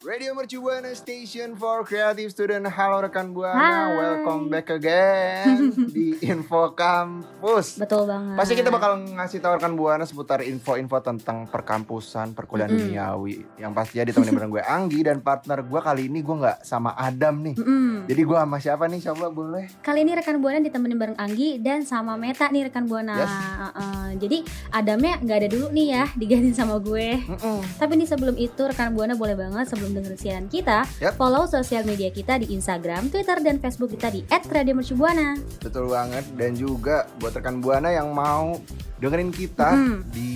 Radio Mercu Buana Station for Creative Student Halo rekan Buana, Hai. welcome back again di Info Kampus Betul banget. Pasti kita bakal ngasih tahu rekan Buana seputar info-info tentang perkampusan, perkuliahan Mm-mm. duniawi Yang pastinya ditemenin bareng gue Anggi dan partner gue kali ini gue nggak sama Adam nih Mm-mm. Jadi gue sama siapa nih coba boleh? Kali ini rekan buana ditemenin bareng Anggi dan sama Meta nih rekan buana. Yes. Uh-uh. Jadi Adamnya nggak ada dulu nih ya digantiin sama gue. Mm-mm. Tapi nih sebelum itu rekan buana boleh banget sebelum dengerin siaran kita Yap. follow sosial media kita di Instagram, Twitter dan Facebook kita di @radiomercubuana. Betul banget dan juga buat rekan Buana yang mau dengerin kita Mm. di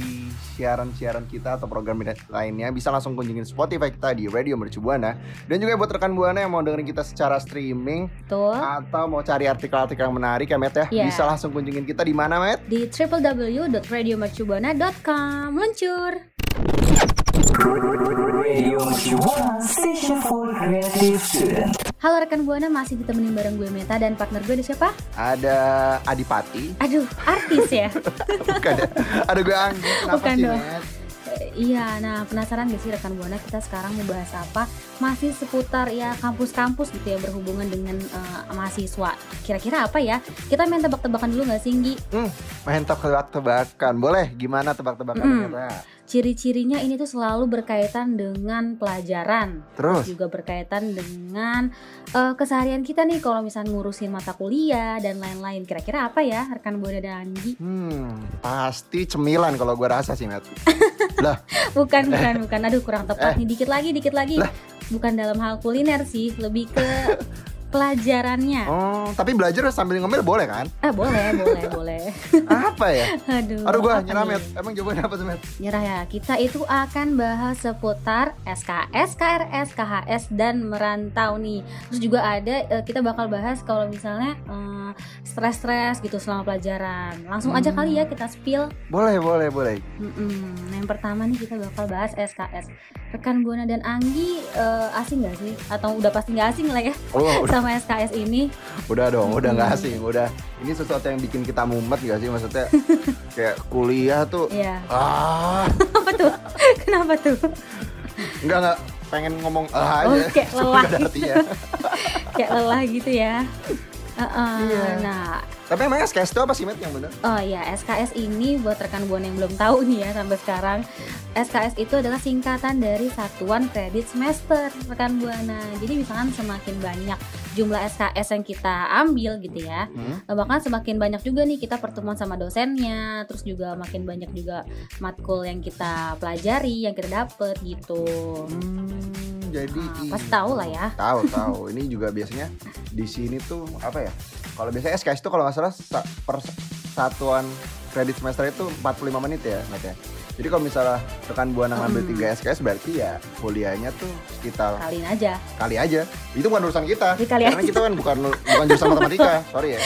siaran-siaran kita atau program lainnya bisa langsung kunjungin Spotify kita di Radio Mercu Buana dan juga buat rekan Buana yang mau dengerin kita secara streaming Tuh atau mau cari artikel-artikel yang menarik ya Met ya Iya. bisa langsung kunjungin kita di mana Met? di www.radiomercubuana.com. Meluncur. Halo rekan buana masih ditemenin bareng gue Meta dan partner gue ada siapa? Ada Adipati, Aduh, artis ya. bukan ya? ada gue Anggi, kenapa Bukan sih dong. Met? Iya, nah penasaran gak sih rekan buana kita sekarang mau bahas apa? Masih seputar ya kampus-kampus gitu ya berhubungan dengan eh, mahasiswa. Kira-kira apa ya? Kita main tebak-tebakan dulu gak sih, Nggi? Main tebak-tebakan, boleh? Gimana tebak-tebakan Mm. Meta? Ciri-cirinya ini tuh selalu berkaitan dengan pelajaran. Terus? Juga berkaitan dengan eh, keseharian kita nih kalau misalnya ngurusin mata kuliah dan lain-lain. Kira-kira apa ya rekan buana dan Anggi? Hmm, pasti cemilan kalau gue rasa sih Met Bukan, bukan, bukan. Aduh, kurang tepat Eh. nih. Dikit lagi, dikit lagi. Lah. Bukan dalam hal kuliner sih, lebih ke pelajarannya. Oh, tapi belajar sambil ngomel boleh kan? Eh, boleh, boleh, boleh. Apa ya? Aduh. Aduh gua nyerah? Met. Emang jawabannya apa tuh Met? Nyerah ya. Kita itu akan bahas seputar SKS, KRS, KHS dan merantau nih. Terus juga ada eh, kita bakal bahas kalau misalnya eh, stres-stres gitu selama pelajaran. Langsung aja Hmm. kali ya kita spill. Boleh, boleh, boleh. Mm-mm. Nah, yang pertama nih kita bakal bahas SKS. Rekan Buana dan Anggi eh, asing gak sih? Atau udah pasti nggak asing lah ya Oh, udah, sama SKS ini? udah dong, udah nggak asing, udah. Ini sesuatu yang bikin kita mumet gak sih? Maksudnya kayak kuliah tuh, Iya. ah, Apa tuh? Kenapa tuh? nggak nggak pengen ngomong ah Oh, aja. kayak Tapi lelah artinya. Kayak lelah gitu ya. Uh-uh. Iya. Nah, Tapi emangnya SKS itu apa sih Met yang bener? oh ya SKS ini buat rekan buana yang belum tahu nih ya sampai sekarang, SKS itu adalah singkatan dari Satuan Kredit Semester rekan buana. Jadi misalkan semakin banyak jumlah SKS yang kita ambil gitu ya, Hmm? eh, bahkan semakin banyak juga nih kita pertemuan sama dosennya, terus juga makin banyak juga matkul yang kita pelajari, yang kita dapet gitu. Hmm, jadi pasti tahu lah ya. Tahu tahu. Ini juga biasanya di sini tuh apa ya? Kalau biasanya SKS itu kalau nggak salah sa- per satuan kredit semester itu 45 menit ya, Met ya. Jadi kalau misalnya rekan buana ngambil Hmm. 3 SKS berarti ya kuliahnya tuh sekitar Kaliin aja. kali aja. Itu bukan urusan kita. Kali Karena aja. kita kan bukan bukan jurusan matematika. Sorry ya.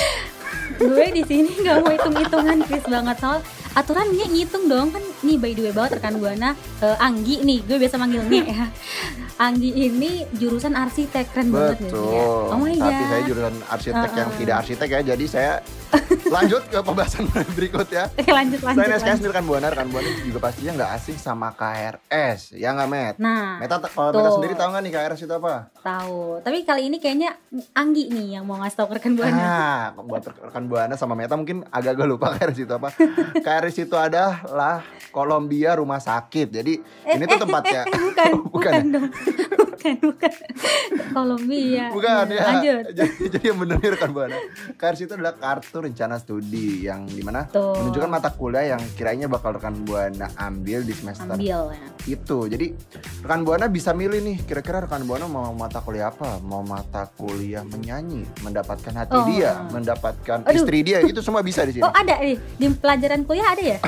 Gue di sini nggak mau hitung hitungan Chris banget soal aturannya ngitung dong kan nih by the way banget rekan buana eh, Anggi nih gue biasa manggilnya ya Anggi ini jurusan arsitek keren banget nih ya. Betul. oh my Tapi god saya jurusan arsitek yang Uh-uh. tidak arsitek ya. Jadi saya lanjut ke pembahasan berikut ya. Lanjut lanjut, Selain SKS lanjut. rekan buana, rekan buana juga pastinya nggak asing sama KRS, ya nggak Met? nah Meta, kalau Meta sendiri tahu nggak nih KRS itu apa? tahu tapi kali ini kayaknya Anggi nih yang mau ngasih tau ke rekan buana Nah, buat rekan buana sama Meta mungkin agak-agak lupa KRS itu apa. KRS itu adalah Kolombia Rumah Sakit. Jadi ini tuh tempatnya. Eh, bukan, Bukan bukan, ya? dong bukan bukan. Kolombia. Bukan Iya, ya. lanjut. Jadi, jadi yang benar rekan buana. KRS itu adalah kartu rencana studi yang di mana Tuh. menunjukkan mata kuliah yang kiranya bakal rekan buana ambil di semester ambil ya. itu. Jadi rekan buana bisa milih nih kira-kira rekan buana mau mata kuliah apa? Mau mata kuliah menyanyi mendapatkan hati Oh. dia mendapatkan Aduh. istri dia itu semua bisa di sini. Oh ada nih. Di pelajaran kuliah ada ya?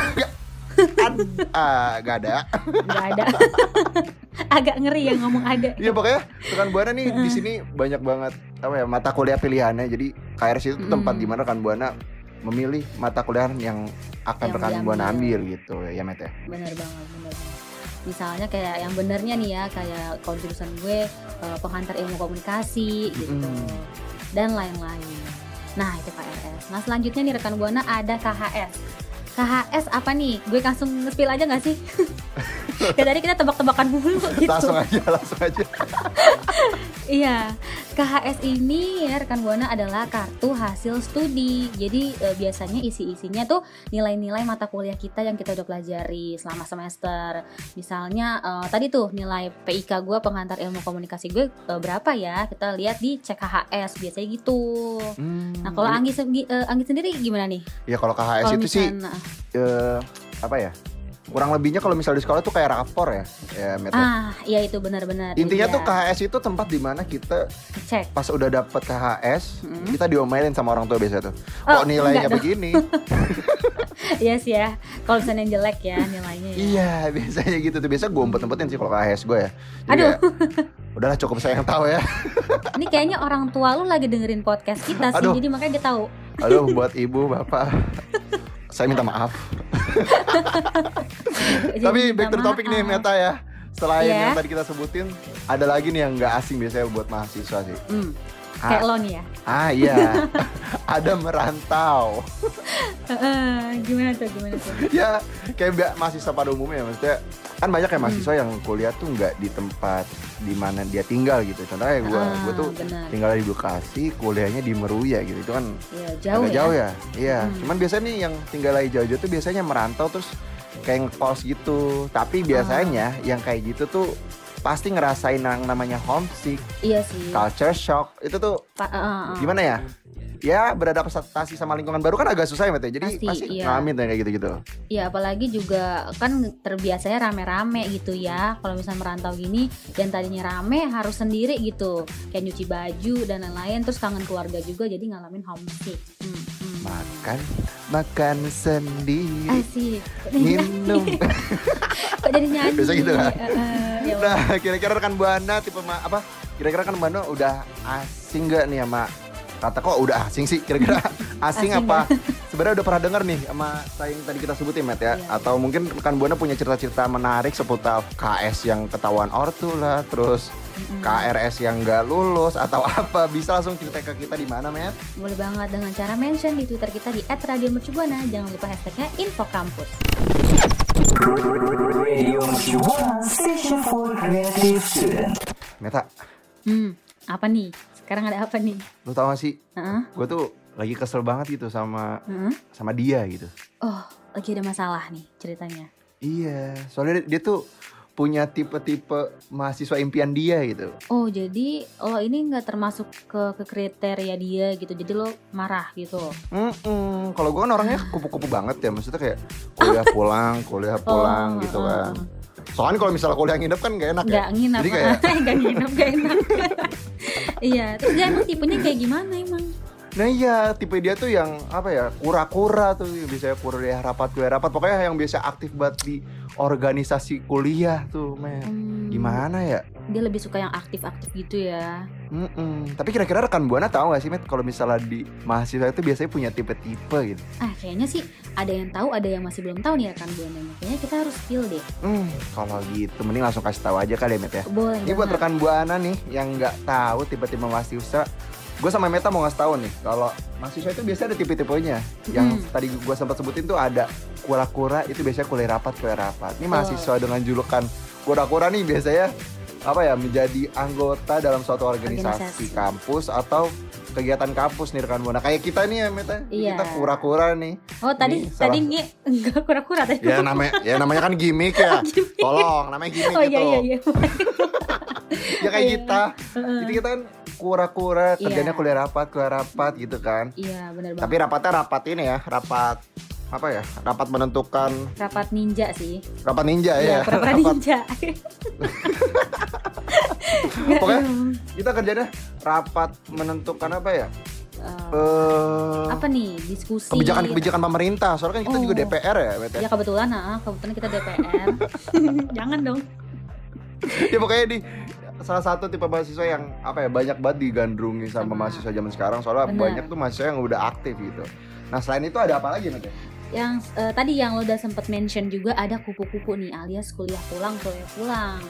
Ad- ah, gak ada. Nggak ada agak ngeri yang ngomong ada. Iya pokoknya rekan buana nih di sini banyak banget apa ya mata kuliah pilihannya. Jadi KRS itu tempat di mana rekan buana memilih mata kuliah yang akan Yang rekan buana ambil gitu ya Met ya. Bener banget, bener banget. Misalnya kayak yang benernya nih ya, kayak kalau jurusan gue eh, penghantar ilmu komunikasi gitu Mm. dan lain-lain. Nah itu KRS. Nah selanjutnya nih rekan buana ada KHS. KHS apa nih? Gue langsung nge-spill aja gak sih? Kayak tadi kita tebak-tebakan mulu gitu. Langsung aja, langsung aja. Iya, KHS ini ya rekan buana adalah kartu hasil studi. Jadi eh, biasanya isi-isinya tuh nilai-nilai mata kuliah kita yang kita udah pelajari selama semester. Misalnya eh, tadi tuh nilai PIK gue penghantar ilmu komunikasi gue eh, berapa ya? Kita lihat di cek KHS biasanya gitu. Hmm, Nah kalau Anggi, Anggi sendiri gimana nih? ya kalau KHS Kalau itu sih eh, apa ya? Kurang lebihnya kalau misalnya di sekolah tuh kayak rapor ya, ya ya. ah iya itu benar-benar. Intinya iya. tuh KHS itu tempat di mana kita cek. pas udah dapet KHS, Mm. kita diomelin sama orang tua biasanya tuh. Oh, Kok nilainya begini? Iya sih ya. Kalau misalnya yang jelek ya nilainya ya. Iya, biasanya gitu tuh. Biasa gue umpet-umpetin sih kalau KHS gue ya. Jadi Aduh. kayak, udahlah cukup saya yang tahu ya. Ini kayaknya orang tua lu lagi dengerin podcast kita sih, Aduh. jadi makanya dia tahu. Aduh, buat ibu, bapak. Saya minta maaf. Tapi back to topic nih. Meta ya. Selain Iya. yang tadi kita sebutin, ada lagi nih yang nggak asing biasanya buat mahasiswa sih. Hmm, kayak Ah, lo nih ya. ah iya, ada merantau. Gimana tuh, gimana tuh? ya kayak bi- mahasiswa pada umumnya maksudnya kan banyak ya Hmm. mahasiswa yang kuliah tuh nggak di tempat di mana dia tinggal gitu. Contohnya gue, Ah, gue tuh benar. tinggal di Bekasi, kuliahnya di Meruya gitu. Itu kan Ya, jauh agak ya. jauh ya. Iya. Hmm. Cuman biasanya nih yang tinggal lagi jauh-jauh tuh biasanya merantau terus kayak ngekos gitu. Tapi biasanya Ah. yang kayak gitu tuh pasti ngerasain yang namanya homesick, Iya sih. culture shock. Itu tuh Pa- eh, eh, eh. gimana ya? Ya beradaptasi sama lingkungan baru kan agak susah ya, Met, ya. Jadi Pasti, pasti, iya. ngalamin kayak gitu-gitu. Iya, apalagi juga kan terbiasanya rame-rame gitu ya. Kalau misalnya merantau gini, yang tadinya rame harus sendiri gitu. Kayak nyuci baju dan lain-lain, terus kangen keluarga juga, jadi ngalamin homesick. Hmm, hmm. Makan, makan sendiri, Asik. minum. Kok jadi nyanyi? Biasa gitu kan? Ya Nah, kira-kira rekan buana tipe ma- apa? Kira-kira rekan buana udah asing gak nih sama kata kok udah asing sih? Kira-kira asing, Asing apa? Sebenarnya udah pernah denger nih sama saya yang tadi kita sebutin, Matt ya? Iya. Atau mungkin rekan buana punya cerita-cerita menarik seputar KS yang ketahuan ortu lah, terus. KRS yang nggak lulus atau apa? Bisa langsung cerita ke kita di mana, Matt? Boleh banget dengan cara mention di Twitter kita di @radiomercubuana. Jangan lupa hashtagnya infokampus. Radio Mercubuana Station for Creative Student. Meta, Hmm, apa nih? Sekarang ada apa nih? lu tau gak sih? Heeh, Gue tuh lagi kesel banget gitu sama heeh. sama dia gitu. Oh, lagi ada masalah nih ceritanya. Iya, soalnya dia, dia tuh punya tipe-tipe mahasiswa impian dia gitu. Oh, jadi lo ini nggak termasuk ke, ke kriteria dia gitu. Jadi lo marah gitu. Mm-mm. Kalau gue kan orangnya kupu-kupu banget ya, maksudnya kayak kuliah pulang, kuliah pulang Oh, gitu oh, kan. oh. Soalnya kalau misalnya kuliah nginep kan gak enak ya. Nggak nginap, Jadi kayak, nggak nginap, nggak enak. Iya, terus dia emang tipenya kayak gimana emang? Nah iya tipe dia tuh yang apa ya kura-kura tuh biasanya kuliah rapat kuliah rapat pokoknya yang biasa aktif banget di organisasi kuliah tuh men. Hmm, Gimana ya? Dia lebih suka yang aktif-aktif gitu ya. Mm-mm. Tapi kira-kira rekan buana tahu gak sih Met kalau misalnya di mahasiswa itu biasanya punya tipe-tipe gitu. Ah, kayaknya sih ada yang tahu, ada yang masih belum tahu nih rekan buana. Kayaknya kita harus spill deh. Hmm, kalau gitu mending langsung kasih tahu aja kali ya Met ya. Boleh Ini buat rekan buana nih yang nggak tahu tipe-tipe mahasiswa. Gue sama Meta mau ngasih tahu nih kalau mahasiswa itu biasanya ada tipe-tipenya. Yang Hmm. tadi gue sempat sebutin tuh ada kura-kura itu biasanya kuliah rapat kuliah rapat. Ini mahasiswa dengan julukan kura-kura nih biasanya apa ya menjadi anggota dalam suatu organisasi, Organisasi. kampus atau kegiatan kampus nih rekan buana. Kayak kita nih ya Meta, Iya. kita kura-kura nih. Oh, tadi salah- tadi nge enggak kura-kura tadi. Ya namanya ya namanya kan gimmick ya. Gimmick. Tolong, namanya gimmick Oh gitu. iya iya iya. Ya kayak Iya. kita. Jadi kita kan kura-kura kerjanya Iya. kuliah rapat, kuliah rapat gitu kan. Iya, benar banget. Tapi rapatnya rapat ini ya, rapat apa ya? Rapat menentukan Rapat ninja sih. rapat ninja ya. pura-pura Rapat ninja. Pokoknya- kita kerjanya rapat menentukan apa ya? Eh apa nih diskusi kebijakan-kebijakan pemerintah. Soalnya kan kita juga Oh. DPR ya, Bet, ya. ya kebetulan nah kebetulan kita DPR jangan dong ya pokoknya di salah satu tipe mahasiswa yang apa ya banyak banget digandrungi sama Sama. mahasiswa zaman sekarang soalnya Benar. banyak tuh mahasiswa yang udah aktif gitu. Nah selain itu ada apa lagi Met? Yang eh, tadi yang lo udah sempet mention juga ada kupu-kupu nih alias kuliah pulang kuliah pulang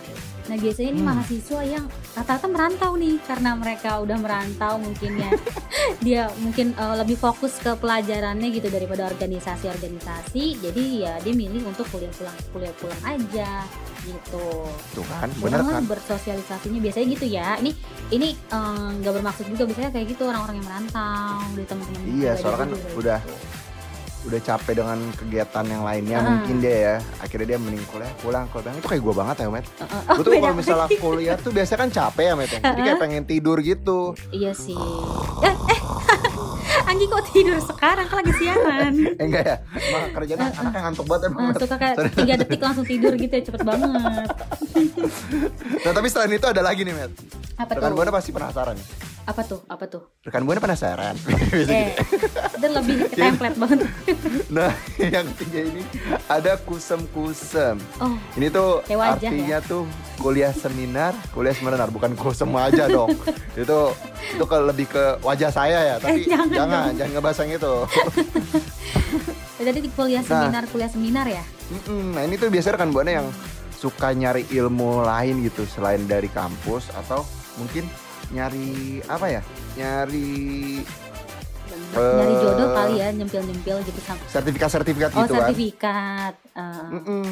nah biasanya ini Hmm. mahasiswa yang rata-rata merantau nih karena mereka udah merantau mungkin ya dia mungkin eh, lebih fokus ke pelajarannya gitu daripada organisasi-organisasi jadi ya dia milih untuk kuliah pulang kuliah pulang aja gitu Tuh kan, bener Orang kan? bersosialisasinya biasanya gitu ya ini ini eh, nggak bermaksud juga biasanya kayak gitu orang-orang yang merantau dari teman-teman Iya, soalnya kan juga udah- gitu. Udah capek dengan kegiatan yang lainnya Ah. mungkin dia ya. Akhirnya dia mending kuliah pulang kuliah itu kayak gue banget ya Met. Eh, eh, Gue tuh kalau misalnya kuliah tuh biasanya kan capek ya Met. ya. Jadi kayak pengen tidur gitu. Iya sih. Eh, eh. Anggi kok tidur sekarang kan lagi siaran. Eh enggak ya? Mah kerjanya anaknya ngantuk banget emang. Kayak Sorry. tiga detik langsung tidur gitu ya cepet banget. Nah tapi selain itu ada lagi nih Met. Apa Rekan tuh? Buana pasti penasaran. Apa tuh? Apa tuh? Rekan Buana penasaran. Eh, itu lebih ke template banget. Nah, yang ketiga ini ada kusem-kusem. Oh, Ini tuh ya? artinya tuh kuliah seminar, kuliah seminar bukan kusem aja dong. itu itu ke lebih ke wajah saya ya, tapi Eh, jangan jangan dong. jangan ngebahas yang itu. jadi di kuliah Nah. seminar, kuliah seminar ya? Mm-mm, nah, ini tuh biasanya rekan buana yang suka nyari ilmu lain gitu selain dari kampus atau mungkin nyari apa ya? Nyari Nyari jodoh Eh, kali ya, nyempil-nyempil gitu sertifikat-sertifikat Oh, gitu kan. sertifikat. Eh, Mm-mm.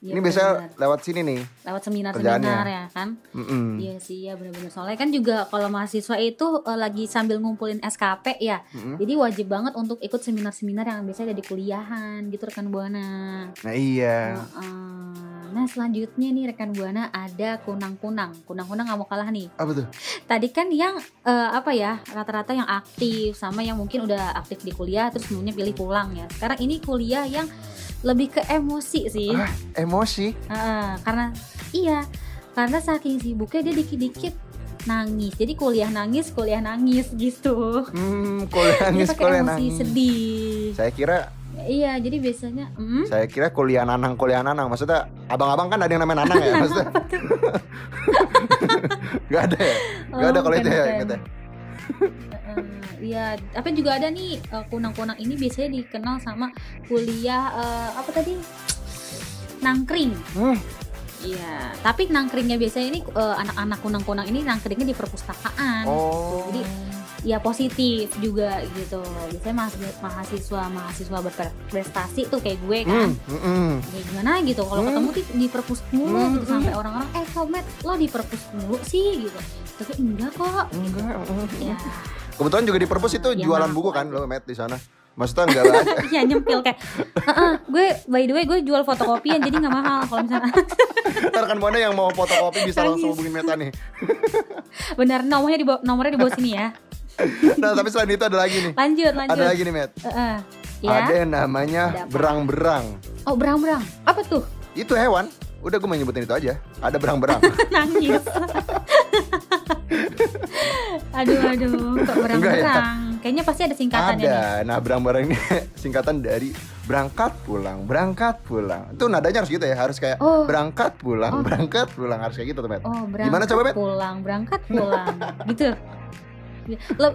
Iya Ini biasanya lewat sini nih. lewat seminar-seminar ya kan? Mm-mm. Iya sih, ya benar-benar. Soalnya kan juga kalau mahasiswa itu eh, lagi sambil ngumpulin SKP ya. Mm-mm. Jadi wajib banget untuk ikut seminar-seminar yang biasanya ada di kuliahan gitu rekan Buana. Nah iya. Heeh. Nah selanjutnya nih rekan Buana ada kunang-kunang. Kunang-kunang nggak mau kalah nih. Apa tuh? Tadi kan yang eh, apa ya rata-rata yang aktif sama yang mungkin udah aktif di kuliah terus kemudian pilih pulang ya. Sekarang ini kuliah yang lebih ke emosi sih. Ah, emosi. Heeh, karena iya karena saking sibuknya dia dikit-dikit nangis. Jadi kuliah nangis, kuliah nangis gitu. Hmm, kuliah Dia nangis, pakai kuliah emosi nangis. sedih. Saya kira Iya, jadi biasanya mm, saya kira kuliah nanang kuliah nanang. Maksudnya abang-abang kan ada yang namanya nanang ya? Maksudnya? nggak ada ya? Ada Oh, kalau itu ya ingetnya? Eh, Iya, tapi juga ada nih eh, kunang-kunang ini biasanya dikenal sama kuliah eh, apa tadi? Nangkring. Hmm. Iya, tapi nangkringnya biasanya ini eh, anak-anak kunang-kunang ini nangkringnya di perpustakaan. oh. Jadi ya positif juga gitu. Biasanya mahasiswa mahasiswa, mahasiswa berprestasi tuh kayak gue kan. hmm, hmm, hmm. Ya gimana gitu kalau Hmm. ketemu di, di perpus mulu Hmm, gitu sampai orang-orang eh kok Matt lo di perpus mulu sih gitu. Tapi enggak kok. gitu. Enggak, hmm. Ya, kebetulan juga di perpus itu Ya, jualan buku kan lo met di sana maksudnya enggak lah Iya nyempil kayak "Heeh, gue by the way gue jual fotokopian jadi nggak mahal kalau misalnya ntar kan mana yang mau fotokopi bisa langsung hubungin meta nih benar nomornya di nomornya di bawah sini ya nah tapi selain itu ada lagi nih. Lanjut lanjut. Ada lagi nih met Heeh. ya. Ada yang namanya berang-berang. Oh berang-berang. Apa tuh? Itu hewan. Udah gue mau nyebutin itu aja. Ada berang-berang. Nangis. Aduh aduh kok ya? berang-berang? Kayaknya pasti ada singkatannya nih. Ada. Nah, berang-berang ini singkatan dari berangkat pulang, berangkat pulang. Itu nadanya harus gitu ya, harus kayak Oh. berangkat pulang, Oh. berangkat pulang. Harus kayak gitu tuh, Met. oh Gimana coba, Bet? pulang berangkat pulang. Gitu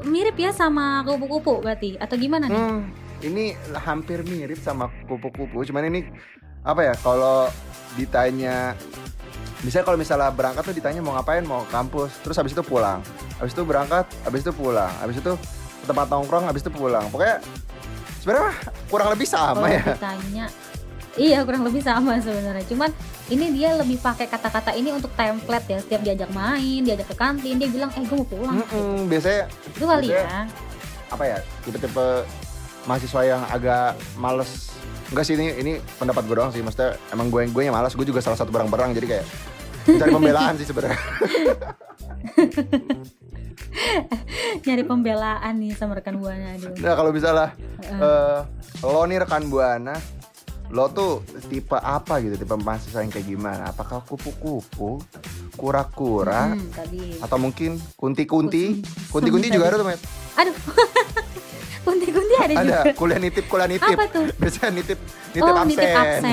mirip ya sama kupu-kupu berarti atau gimana nih Hmm, ini hampir mirip sama kupu-kupu, cuman ini apa ya? Kalau ditanya Misalnya kalau misalnya berangkat tuh ditanya mau ngapain, mau kampus, terus habis itu pulang. Habis itu berangkat, habis itu pulang. Habis itu ke tempat nongkrong, habis itu pulang. Pokoknya sebenarnya kurang lebih sama kalau ya. ditanya iya kurang lebih sama sebenarnya. Cuman ini dia lebih pakai kata-kata ini untuk template ya. Setiap diajak main diajak ke kantin dia bilang eh gue mau pulang. Mm-mm, biasanya itu kali ya. apa ya tipe-tipe mahasiswa yang agak males. Enggak sih ini ini pendapat gue doang sih. Maksudnya emang gue gue yang malas gue juga salah satu barang-barang jadi kayak cari pembelaan sih sebenarnya. Nyari pembelaan nih sama rekan buana aduh. Nah kalau misalnya Heeh. eh, lo nih rekan buana lo tuh tipe apa gitu? Tipe mahasiswa yang kayak gimana? Apakah kupu-kupu? Kura-kura? Hmm, tadi. Atau mungkin kunti-kunti? Kunti- kunti-kunti juga ada tuh met aduh. Kunti-kunti ada, ada. juga. Kuliah nitip kuliah nitip. Apa tuh? Biasanya nitip nitip Oh, absen, nitip absen.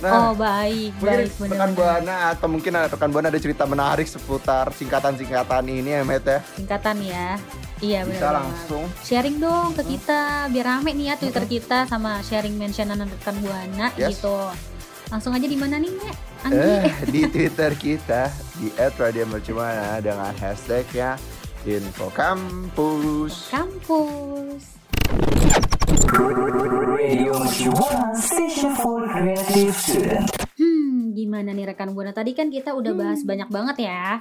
Iya. oh baik, baik rekan benar. buana atau mungkin ada rekan buana ada cerita menarik seputar singkatan-singkatan ini ya Met ya. Singkatan ya. Iya benar. Bisa langsung sharing dong ke kita biar rame nih ya Twitter kita sama sharing mentionan rekan buana Yes. gitu. Langsung aja di mana nih, Nek? Anggi. eh di Twitter kita di @radiomercubuana dengan hashtagnya Info Kampus. Kampus. Radio Mercu Buana, station for creative student. Hmm, gimana nih rekan buana? Tadi kan kita udah bahas banyak banget ya.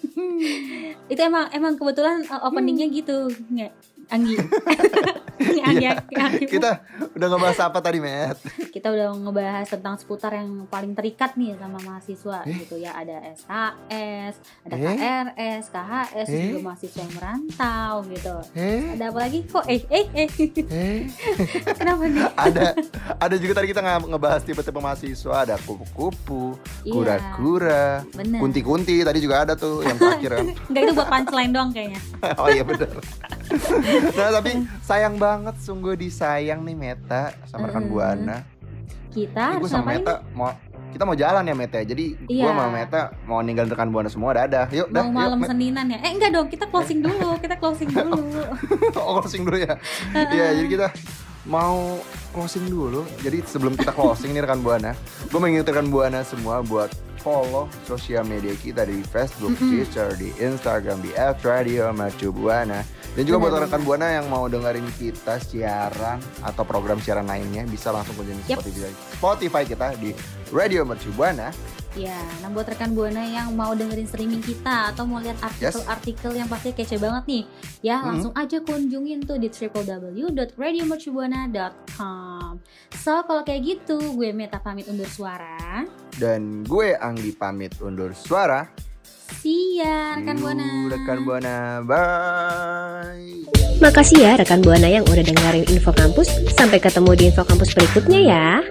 Itu emang emang kebetulan uh, openingnya gitu, nggak? Anggi. Anggi, Iya. Anggi. Kita udah ngebahas apa tadi, Met? kita udah ngebahas tentang seputar yang paling terikat nih sama mahasiswa Eh? gitu ya ada SKS, ada Eh? KRS, KHS, Eh? juga mahasiswa yang merantau gitu. Eh, Ada apa lagi kok? Eh eh eh eh. kenapa nih? ada ada juga tadi kita nge- ngebahas tipe-tipe mahasiswa ada kupu-kupu, Iya, kura-kura, bener. kunti-kunti tadi juga ada tuh yang terakhir kan. Enggak itu buat punchline doang kayaknya. oh iya bener. nah tapi sayang banget sungguh disayang nih Meta sama rekan Mm-mm. Buana. Kita Jadi gue harus sama ngapain? Meta mau kita mau jalan ya Meta. Jadi Iya. gue sama Meta mau ninggalin rekan Buana semua dadah. Yuk dah. Mau malam yuk, ya? Eh enggak dong, kita closing dulu, kita closing dulu. oh closing dulu ya. Iya jadi kita mau closing dulu. Jadi sebelum kita closing nih rekan Buana, gue mengingatkan Buana semua buat follow sosial media kita di Facebook, Mm-mm. Twitter, di Instagram, di @radio Mercu Buana. Dan juga buat rekan Buana yang mau dengerin kita siaran atau program siaran lainnya bisa langsung kunjungi Yap. Spotify, Spotify kita di Radio Mercu Buana. Ya, nah buat rekan buana yang mau dengerin streaming kita atau mau lihat artikel-artikel yang pasti kece banget nih, ya Mhm. langsung aja kunjungin tuh di www.radiomercubuana.com. So kalau kayak gitu, gue Meta pamit undur suara. Dan gue Anggi pamit undur suara. See ya rekan buana. Rekan Buana, bye. Makasih ya rekan Buana yang udah dengerin Info Kampus. Sampai ketemu di Info Kampus berikutnya ya.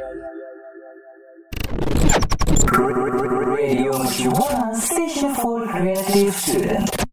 Station for creative student.